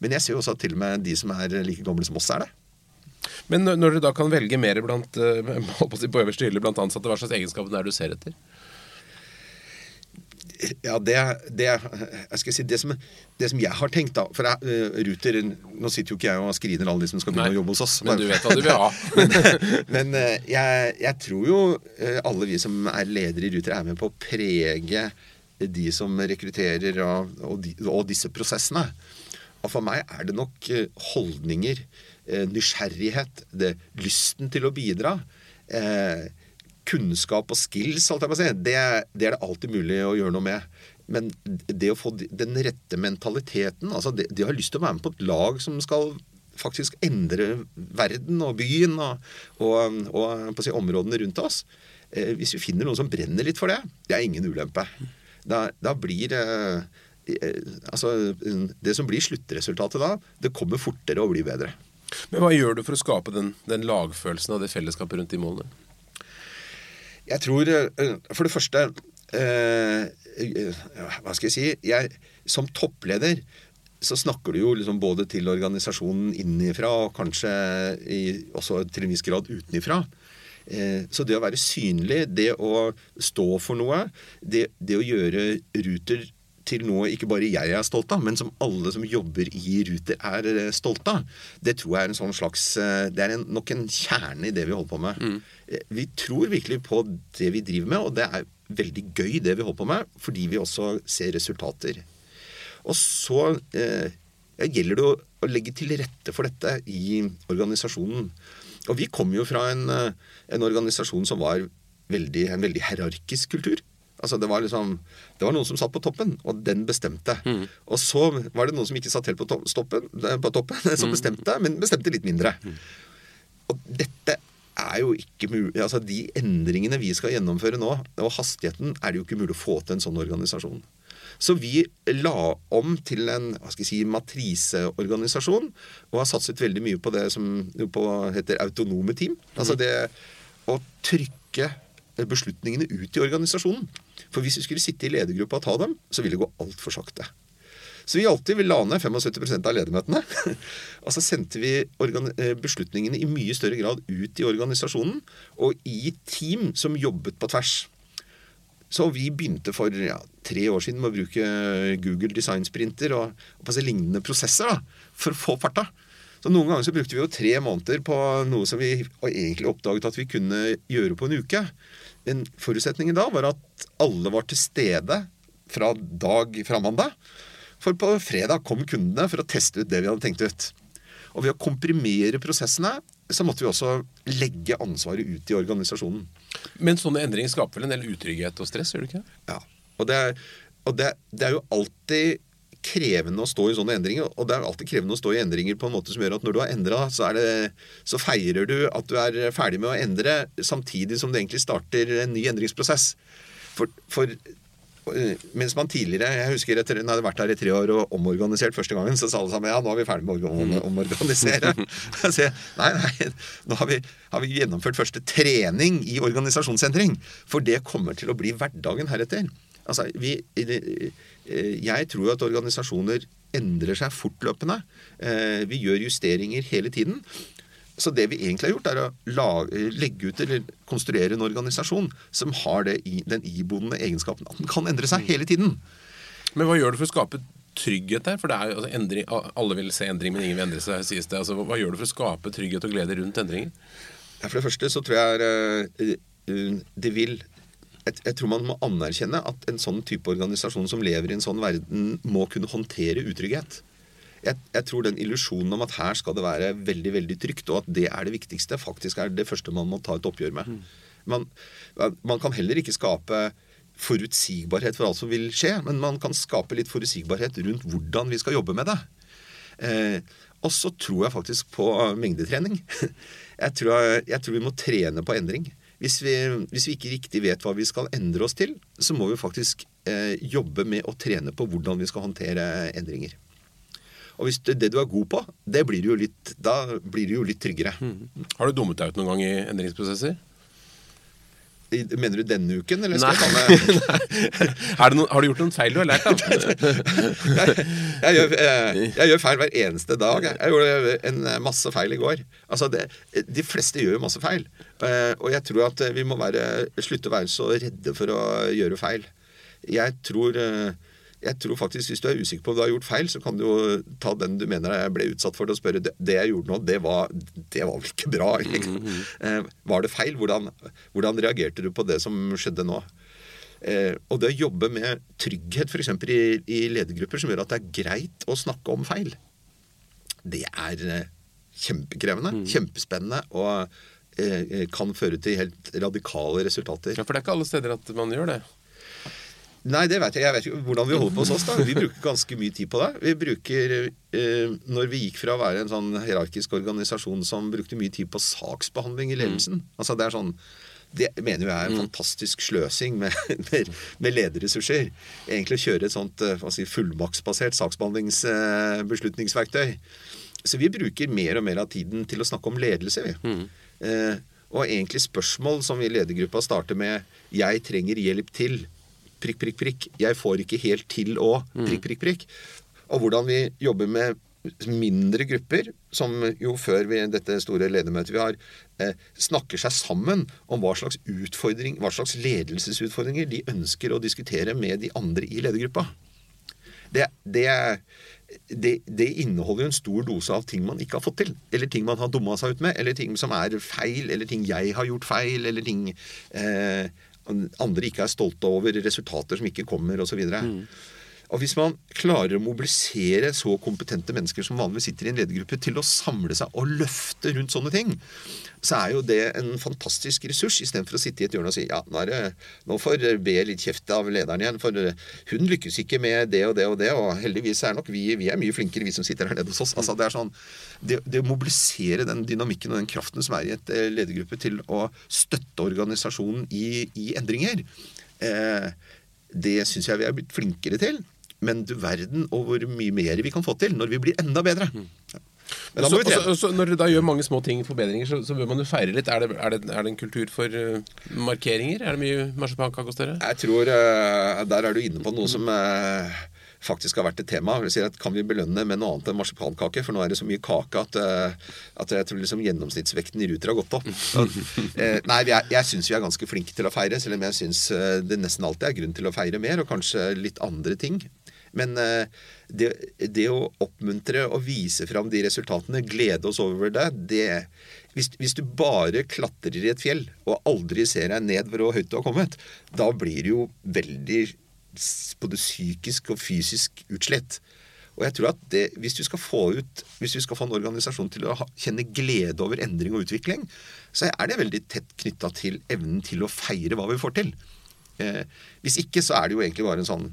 Men jeg ser jo også at til og med de som er like gamle som oss, er det. Men når du da kan velge mer blant, uh, på øverste hylle blant ansatte, hva slags egenskaper er det du ser etter? Ja, det, det, si, det, som, det, som, jeg har tenkt, da For jeg, uh, Ruter Nå sitter jo ikke jeg og skriner alle de som skal begynne å jobbe hos oss. Men du vet hva du vil ha. men, men uh, jeg, jeg, tror jo alle vi som er ledere i Ruter, er med på å prege de som rekrutterer og, og, de, og disse prosessene. Og for meg er det nok holdninger, nysgjerrighet, det, lysten til å bidra. Eh, kunnskap og skills, alt jeg må si, det, det, er det alltid mulig å gjøre noe med. Men det å få den rette mentaliteten altså det, De har lyst til å være med på et lag som skal faktisk endre verden og byen og, og, og si, områdene rundt oss. Eh, hvis vi finner noen som brenner litt for det, det er ingen ulempe. Da, da blir eh, eh, altså, Det som blir sluttresultatet da, det kommer fortere og blir bedre. Men hva gjør du for å skape den, den lagfølelsen av det fellesskapet rundt de målene? Jeg tror eh, For det første eh, Hva skal jeg si? Jeg, som toppleder så snakker du jo liksom både til organisasjonen innenfra og kanskje i, også til en viss grad utenifra. Eh, så det å være synlig, det å stå for noe, det, det å gjøre Ruter til noe ikke bare jeg er stolt av, men som alle som jobber i Ruter er eh, stolt av. Det tror jeg er en sånn slags eh, Det er en, nok en kjerne i det vi holder på med. Mm. Eh, vi tror virkelig på det vi driver med, og det er veldig gøy det vi holder på med, fordi vi også ser resultater. Og så eh, gjelder det å, å, legge til rette for dette i organisasjonen. Og vi kom jo fra en, en organisasjon som var veldig, en veldig hierarkisk kultur. Altså det var liksom Det var noen som satt på toppen, og den bestemte. Mm. Og så var det noen som ikke satt helt på, to stoppen, på toppen, som mm. bestemte, men bestemte litt mindre. Mm. Og dette er jo ikke mulig Altså de endringene vi skal gjennomføre nå, og hastigheten, er det jo ikke mulig å få til en sånn organisasjon. Så vi la om til en hva skal jeg si, matriseorganisasjon, og har satset veldig mye på det som på, heter autonome team. Altså mm. det å trykke beslutningene ut i organisasjonen. For hvis vi skulle sitte i ledergruppa og ta dem, så ville det gå altfor sakte. Så vi alltid la ned 75% av ledermøtene. og så sendte vi eh, beslutningene i mye større grad ut i organisasjonen og i team som jobbet på tvers. Så vi begynte for ja, tre år siden med å bruke Google Design Sprinter og, og lignende prosesser da, for å få farta. Så Noen ganger så brukte vi jo tre måneder på noe som vi egentlig oppdaget at vi kunne gjøre på en uke. Men forutsetningen da var at alle var til stede fra dag fra mandag. For på fredag kom kundene for å teste ut det vi hadde tenkt ut. Og ved å komprimere prosessene så måtte vi også legge ansvaret ut i organisasjonen. Men sånne endringer skaper vel en del utrygghet og stress, gjør det ikke? Ja. Og det, og det, det er jo alltid krevende å stå i sånne endringer. Og det er alltid krevende å stå i endringer på en måte som gjør at når du har endra, så, så, feirer du at du er ferdig med å endre, samtidig som du egentlig starter en ny endringsprosess. For, for mens man tidligere Jeg husker etter jeg hadde vært her i tre år og omorganisert første gangen, så sa alle sammen ja, nå er vi ferdig med å mm. omorganisere. Så, nei, nei, nå har vi, har vi gjennomført første trening i organisasjonsendring. For det kommer til å bli hverdagen heretter. Altså, vi, Eh, jeg tror at organisasjoner endrer seg fortløpende. Eh, vi gjør justeringer hele tiden. Så det vi egentlig har gjort, er å lage, legge ut eller konstruere en organisasjon som har det, den iboende egenskapen at den kan endre seg hele tiden. Men hva gjør du for å skape trygghet der? For det er jo altså, endring, Alle vil se endring, men ingen vil endre seg, sies det. Altså, hva gjør du for å skape trygghet og glede rundt endringer? For det første så tror jeg det vil jeg, tror man må anerkjenne at en sånn type organisasjon som lever i en sånn verden, må kunne håndtere utrygghet. Jeg, jeg tror den illusjonen om at her skal det være veldig veldig trygt, og at det er det viktigste, faktisk er det første man må ta et oppgjør med. Man, man kan heller ikke skape forutsigbarhet for alt som vil skje, men man kan skape litt forutsigbarhet rundt hvordan vi skal jobbe med det. Eh, og så tror jeg faktisk på mengdetrening. Jeg tror, jeg tror vi må trene på endring. Hvis vi, hvis vi, ikke riktig vet hva vi skal endre oss til, så må vi faktisk eh, jobbe med å trene på hvordan vi skal håndtere endringer. Og hvis det, det du er god på, det blir jo litt, da blir du jo litt tryggere. Mm. Har du dummet deg ut noen gang i endringsprosesser? Mener du denne uken, eller skal Nei. jeg ta med noen, Har du gjort noen feil du har lært, da? jeg, jeg, gjør, jeg, jeg, gjør, feil hver eneste dag. Jeg gjorde en masse feil i går. Altså, det, De fleste gjør jo masse feil. Eh, og jeg tror at vi må være, slutte å være så redde for å gjøre feil. Jeg tror eh, jeg tror faktisk Hvis du er usikker på om du har gjort feil, så kan du jo ta den du mener jeg ble utsatt for, og spørre det, jeg gjorde nå, det var, det var vel ikke bra. Mm -hmm. var det feil? Hvordan, hvordan, reagerte du på det som skjedde nå? Eh, og det å jobbe med trygghet f.eks. I, i ledergrupper som gjør at det er greit å snakke om feil, det er eh, kjempekrevende, mm. kjempespennende og eh, kan føre til helt radikale resultater. Ja, For det er ikke alle steder at man gjør det? Nei, det vet jeg. Jeg vet ikke hvordan vi holder på hos oss. da. Vi bruker ganske mye tid på det. Vi bruker, eh, Når vi gikk fra å være en sånn hierarkisk organisasjon som brukte mye tid på saksbehandling i ledelsen mm. altså Det er sånn, det mener jeg er en mm. fantastisk sløsing med, med, med lederressurser. Egentlig å kjøre et sånt eh, si, fullmaktsbasert saksbehandlingsbeslutningsverktøy. Så vi bruker mer og mer av tiden til å snakke om ledelse, vi. Mm. Eh, og egentlig spørsmål som vi i ledergruppa starter med 'Jeg trenger hjelp til' prikk, prikk, prikk. Jeg får ikke helt til å prikk, prikk, prikk. Og hvordan vi jobber med mindre grupper, som jo før vi, dette store ledermøtet vi har, eh, snakker seg sammen om hva slags, utfordring, hva slags ledelsesutfordringer de ønsker å diskutere med de andre i ledergruppa. Det, det, det, det, inneholder jo en stor dose av ting man ikke har fått til. Eller ting man har dumma seg ut med, eller ting som er feil, eller ting jeg har gjort feil, eller ting eh, andre ikke er stolte over resultater som ikke kommer, osv. Mm. Og Hvis man klarer å mobilisere så kompetente mennesker som vanligvis sitter i en ledergruppe, til å samle seg og løfte rundt sånne ting, så er jo det en fantastisk ressurs, istedenfor å sitte i et hjørne og si ja, nå, det, nå får B litt kjeft av lederen igjen, for hun lykkes ikke med det og det og det, og heldigvis er nok vi, vi er mye flinkere, vi som sitter her nede hos oss. Altså, det er sånn, det, det å mobilisere den dynamikken og den kraften som er i et eh, ledergruppe til å støtte organisasjonen i, i endringer, eh, det syns jeg vi er blitt flinkere til. Men du verden og hvor mye mer vi kan få til når vi blir enda bedre. Mm. Så, så, så, når dere da gjør mange små ting, forbedringer, så, så bør man jo feire litt. Er det, er det, er det en kultur for uh, markeringer? Er det mye marsipankake hos dere? Jeg tror uh, Der er du inne på noe som uh, faktisk har vært et tema. Vi sier at Kan vi belønne med noe annet enn marsipankake? For nå er det så mye kake at, at jeg tror liksom gjennomsnittsvekten i Ruter har gått opp. nei, jeg, jeg syns vi er ganske flinke til å feire, selv om jeg syns det nesten alltid er grunn til å feire mer, og kanskje litt andre ting. Men eh, det, det, å oppmuntre og vise fram de resultatene, glede oss over det, det hvis, hvis, du bare klatrer i et fjell og aldri ser deg ned hvor høyt du har kommet, da blir du jo veldig både psykisk og fysisk utslett. Og jeg tror at det, hvis, du skal få ut, hvis du skal få en organisasjon til å ha, kjenne glede over endring og utvikling, så er det veldig tett knytta til evnen til å feire hva vi får til. Eh, hvis ikke så er det jo egentlig bare en sånn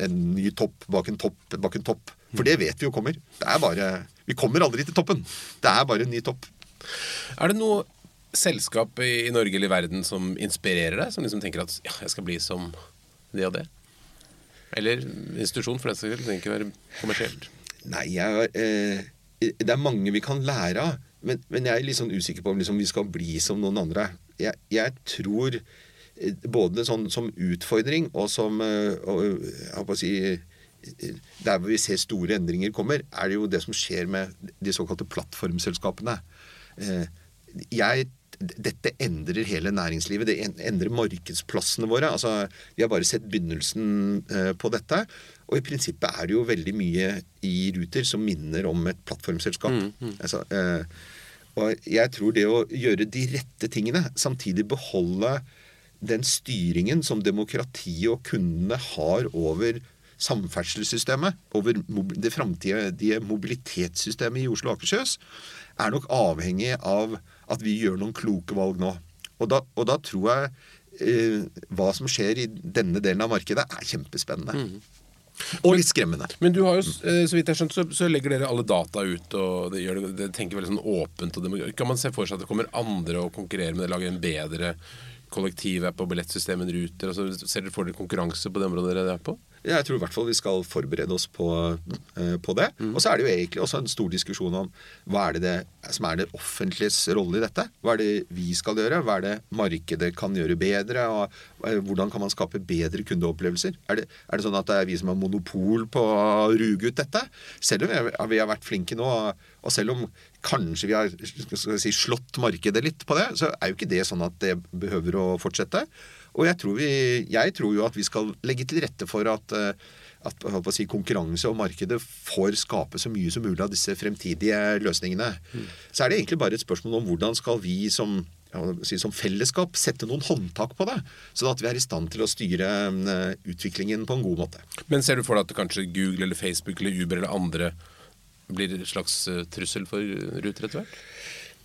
en ny topp bak en topp bak en topp. For det vet vi jo kommer. Det er bare, Vi kommer aldri til toppen. Det er bare en ny topp. Er det noe selskap i Norge eller i verden som inspirerer deg? Som liksom tenker at ja, jeg skal bli som det og det? Eller institusjon, for den saks skyld. Trenger ikke være kommersielt. Nei, jeg, eh, det er mange vi kan lære av. Men, men jeg er litt sånn usikker på om liksom vi skal bli som noen andre. Jeg, jeg tror både sånn, som utfordring og som eh, og, jeg å si, Der hvor vi ser store endringer kommer, er det jo det som skjer med de såkalte plattformselskapene. Eh, jeg dette endrer hele næringslivet. Det endrer markedsplassene våre. Altså, vi har bare sett begynnelsen eh, på dette. Og i prinsippet er det jo veldig mye i Ruter som minner om et plattformselskap. Mm, mm. Altså, og jeg tror det å gjøre de rette tingene, samtidig beholde den styringen som demokratiet og kundene har over samferdselssystemet, over det framtidige mobilitetssystemet i Oslo og Akershus, er nok avhengig av at vi gjør noen kloke valg nå. Og da, og da tror jeg eh, hva som skjer i denne delen av markedet, er kjempespennende. Mm. Og litt skremmende. Men du har jo, eh, så vidt jeg skjønt, så, så legger dere alle data ut, og det, det, det tenker veldig sånn åpent. Kan man se for seg at det kommer andre og konkurrerer med det, lager en bedre kollektivapp og billettsystemet Ruter? Altså, ser dere for dere konkurranse på det området dere er på? Jeg tror i hvert fall vi skal forberede oss på, eh, på det. Mm. Og så er det jo egentlig også en stor diskusjon om hva er det, det som er det offentliges rolle i dette. Hva er det vi skal gjøre? Hva er det markedet kan gjøre bedre? Og eh, hvordan kan man skape bedre kundeopplevelser? Er det, er det sånn at det er vi som har monopol på å ruge ut dette? Selv om vi har vært flinke nå, og selv om kanskje vi har si, slått markedet litt på det, så er jo ikke det sånn at det behøver å fortsette. Og jeg tror, vi, jeg tror, jo at vi skal legge til rette for at, eh, at si, konkurranse og markedet får skape så mye som mulig av disse fremtidige løsningene. Mm. Så er det egentlig bare et spørsmål om hvordan skal vi som, si, som fellesskap sette noen håndtak på det, sånn at vi er i stand til å styre uh, utviklingen på en god måte. Men ser du for deg at kanskje Google eller Facebook eller Uber eller andre blir en slags uh, trussel for Ruter etter hvert?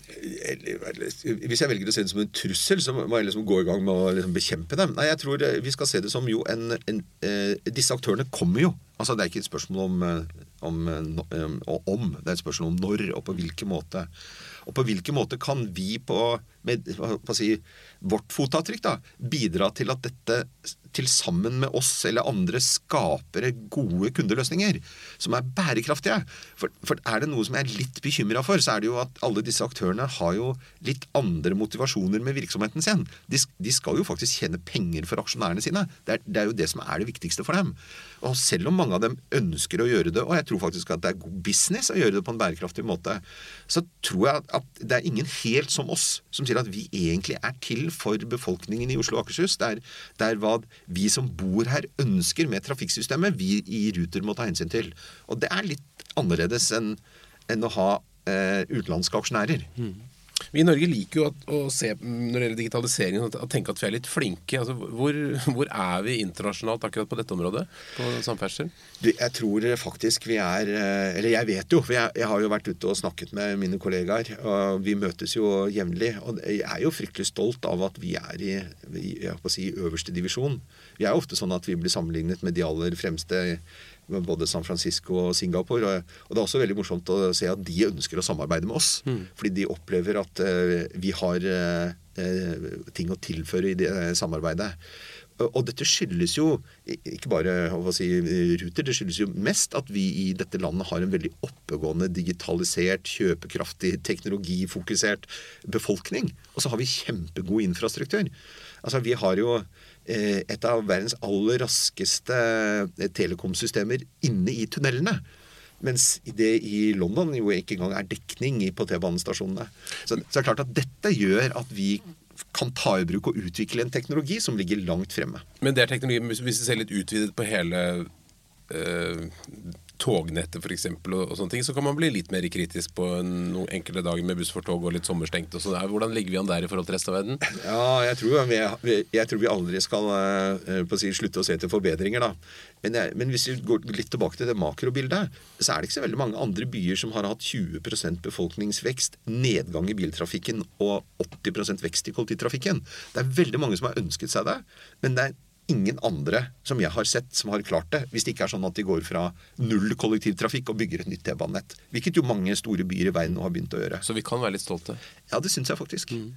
Hvis jeg velger å se det som en trussel, så må jeg liksom gå i gang med å liksom bekjempe dem. Nei, jeg tror eh, vi skal se det som jo en, en eh, Disse aktørene kommer jo. Altså Det er ikke et spørsmål eh, om, om, om, det er et spørsmål om når og på hvilken måte. Og på hvilken måte kan vi på, med, på si, vårt fotavtrykk da, bidra til at dette til sammen med oss eller andre skaper gode kundeløsninger som er bærekraftige. For, for er det noe som jeg er litt bekymra for, så er det jo at alle disse aktørene har jo litt andre motivasjoner med virksomheten sin. De, de skal jo faktisk tjene penger for aksjonærene sine. Det er, det er jo det som er det viktigste for dem. Og selv om mange av dem ønsker å gjøre det, og jeg tror faktisk at det er god business å gjøre det på en bærekraftig måte, så tror jeg at det er ingen helt som oss som sier at vi egentlig er til for befolkningen i Oslo og Akershus. Det er, det er hva vi som bor her, ønsker med trafikksystemet, vi i Ruter må ta hensyn til. Og det er litt annerledes enn, enn å ha eh, utenlandske aksjonærer. Mm. Vi i Norge liker jo at, å se når det gjelder digitaliseringen å tenke at vi er litt flinke. Altså, hvor, hvor, er vi internasjonalt akkurat på dette området? På samferdsel? Jeg tror faktisk vi er eh, Eller jeg vet jo, jeg, jeg, har jo vært ute og snakket med mine kollegaer. og Vi møtes jo jevnlig. Og jeg er jo fryktelig stolt av at vi er i, i si, øverste divisjon. Vi er jo ofte sånn at vi blir sammenlignet med de aller fremste både San Francisco og Singapore. Og det er også veldig morsomt å se at de ønsker å samarbeide med oss. Mm. Fordi de opplever at uh, vi har uh, ting å tilføre i det samarbeidet. Og dette skyldes jo ikke bare si, Ruter, det skyldes jo mest at vi i dette landet har en veldig oppegående, digitalisert, kjøpekraftig, teknologifokusert befolkning. Og så har vi kjempegod infrastruktur. Altså, vi har jo Eh, et av verdens aller raskeste eh, telekomsystemer inne i tunnelene. Mens det i London jo ikke engang er dekning på T-banestasjonene. Så det er klart at dette gjør at vi kan ta i bruk og utvikle en teknologi som ligger langt fremme. Men det er teknologi, hvis vi ser litt utvidet på hele øh, tognettet f.eks., og, og sånne ting, så kan man bli litt mer kritisk på noen enkelte dager med buss for tog og litt sommerstengt. og sånn. Hvordan ligger vi an der i forhold til resten av verden? Ja, Jeg tror vi, jeg tror vi aldri skal uh, si, slutte å se til forbedringer. da. Men, jeg, men, hvis vi går litt tilbake til det makrobildet, så er det ikke så veldig mange andre byer som har hatt 20% befolkningsvekst, nedgang i biltrafikken og 80% vekst i kollektivtrafikken. Det er veldig mange som har ønsket seg det, men det er ingen andre som jeg har sett, som har klart det. Hvis det ikke er sånn at de går fra null kollektivtrafikk og bygger et nytt T-banenett. Hvilket jo mange store byer i verden nå har begynt å gjøre. Så vi kan være litt stolte? Ja, det syns jeg faktisk. Mm.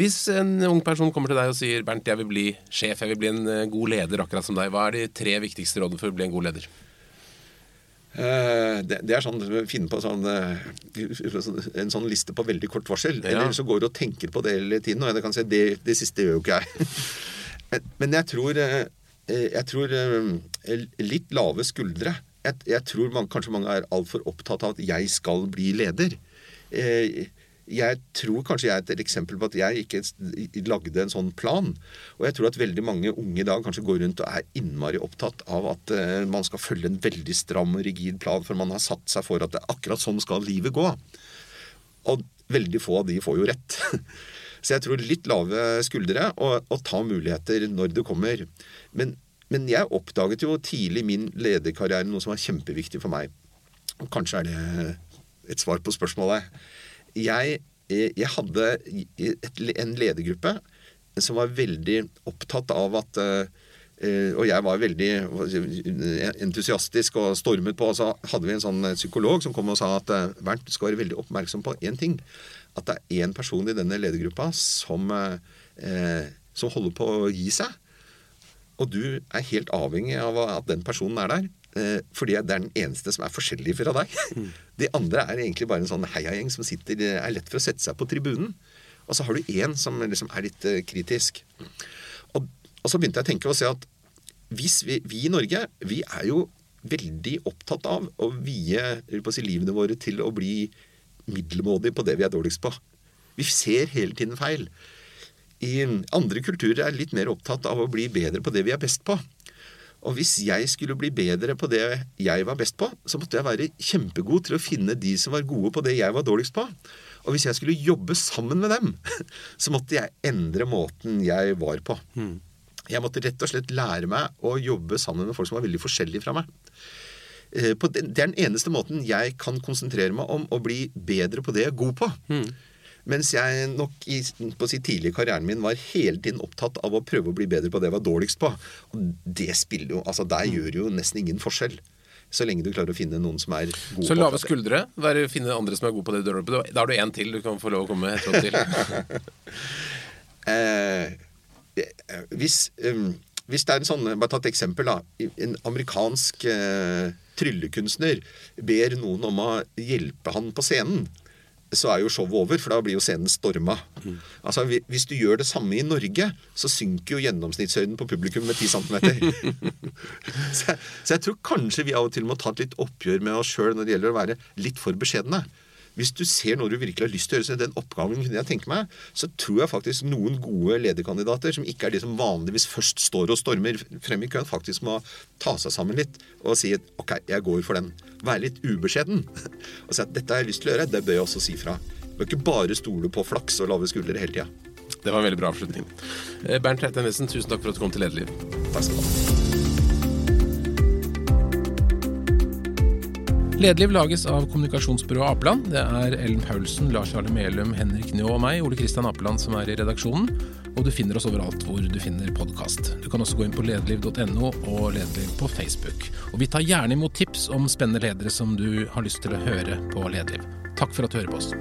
Hvis en ung person kommer til deg og sier Bernt, jeg vil bli sjef, jeg vil bli en eh, god leder akkurat som deg. Hva er de tre viktigste rådene for å bli en god leder? Uh, det, det, er sånn finne på sånn, uh, en sånn liste på veldig kort varsel. Ja. Eller så går du og tenker på det hele tiden. Og jeg kan si det, det siste gjør jo ikke jeg. Men jeg tror, eh, jeg tror eh, litt lave skuldre. Jeg, jeg tror man, kanskje mange er altfor opptatt av at jeg skal bli leder. Eh, jeg tror kanskje jeg er et eksempel på at jeg ikke lagde en sånn plan. Og jeg tror at veldig mange unge i dag kanskje går rundt og er innmari opptatt av at man skal følge en veldig stram og rigid plan, for man har satt seg for at det, er akkurat sånn skal livet gå. Og veldig få av de får jo rett. Så jeg tror litt lave skuldre og, og ta muligheter når det kommer. Men, men jeg oppdaget jo tidlig i min lederkarriere noe som var kjempeviktig for meg. Kanskje er det et svar på spørsmålet. Jeg, jeg hadde et, en ledergruppe som var veldig opptatt av at uh, og jeg var veldig entusiastisk og stormet på. Og så hadde vi en sånn psykolog som kom og sa at Bernt, du skal være veldig oppmerksom på én ting. At det er én person i denne ledergruppa som, eh, som holder på å gi seg. Og du er helt avhengig av at den personen er der. Eh, fordi det er den eneste som er forskjellig fra deg. Mm. De andre er egentlig bare en sånn heiagjeng som sitter, er lett for å sette seg på tribunen. Og så har du én som liksom er litt eh, kritisk. Og, og, så begynte jeg å tenke og se at hvis vi, vi, i Norge vi er jo veldig opptatt av å vie si, livene våre til å bli middelmådige på det vi er dårligst på. Vi ser hele tiden feil. I andre kulturer er litt mer opptatt av å bli bedre på det vi er best på. Og hvis jeg skulle bli bedre på det jeg var best på, så måtte jeg være kjempegod til å finne de som var gode på det jeg var dårligst på. Og hvis jeg skulle jobbe sammen med dem, så måtte jeg endre måten jeg var på. Hmm. Jeg måtte rett og slett lære meg å jobbe sammen med folk som var veldig forskjellige fra meg. Eh, det er den eneste måten jeg kan konsentrere meg om å bli bedre på det jeg er god på. Mm. Mens jeg nok i på si, tidlig i karrieren min var hele tiden opptatt av å prøve å bli bedre på det jeg var dårligst på. Og det spiller jo, altså Der mm. gjør jo nesten ingen forskjell. Så lenge du klarer å finne noen som er gode på Så lave skuldre? Være, finne andre som er gode på det du gjør. Da har du én til du kan få lov å komme etterpå til. eh, hvis, um, hvis, det er en sånn Bare ta et eksempel. da En amerikansk eh, tryllekunstner ber noen om å hjelpe han på scenen så er jo showet over, for da blir jo scenen storma. Mm. Altså, Hvis du gjør det samme i Norge, så synker jo gjennomsnittshøyden på publikum med 10 cm. så, så, jeg tror kanskje vi av og til må ta et litt oppgjør med oss sjøl når det gjelder å være litt for beskjedne. Hvis du ser noe du virkelig har lyst til å gjøre, så den oppgaven kunne jeg tenke meg, så tror jeg faktisk noen gode lederkandidater, som ikke er de som vanligvis først står og stormer frem i køen, faktisk må ta seg sammen litt og si at OK, jeg går for den. Være litt ubeskjeden. Og si at dette har jeg lyst til å gjøre, det bør jeg også si fra. Du bør ikke bare stole på flaks og lave skuldre hele tida. Det var en veldig bra avslutning. Eh, Bernt Heiten Nessen, tusen takk for at du kom til Lederliv. Takk skal du ha. Lederliv lages av kommunikasjonsbyrået Apeland. Det er Ellen Paulsen, Lars Jarle Melum, Henrik Njå og meg, Ole Kristian Apeland, som er i redaksjonen. Og du finner oss overalt hvor du finner podkast. Du kan også gå inn på lederliv.no og Lederliv på Facebook. Og vi tar gjerne imot tips om spennende ledere som du har lyst til å høre på Lederliv. Takk for at du hører på oss.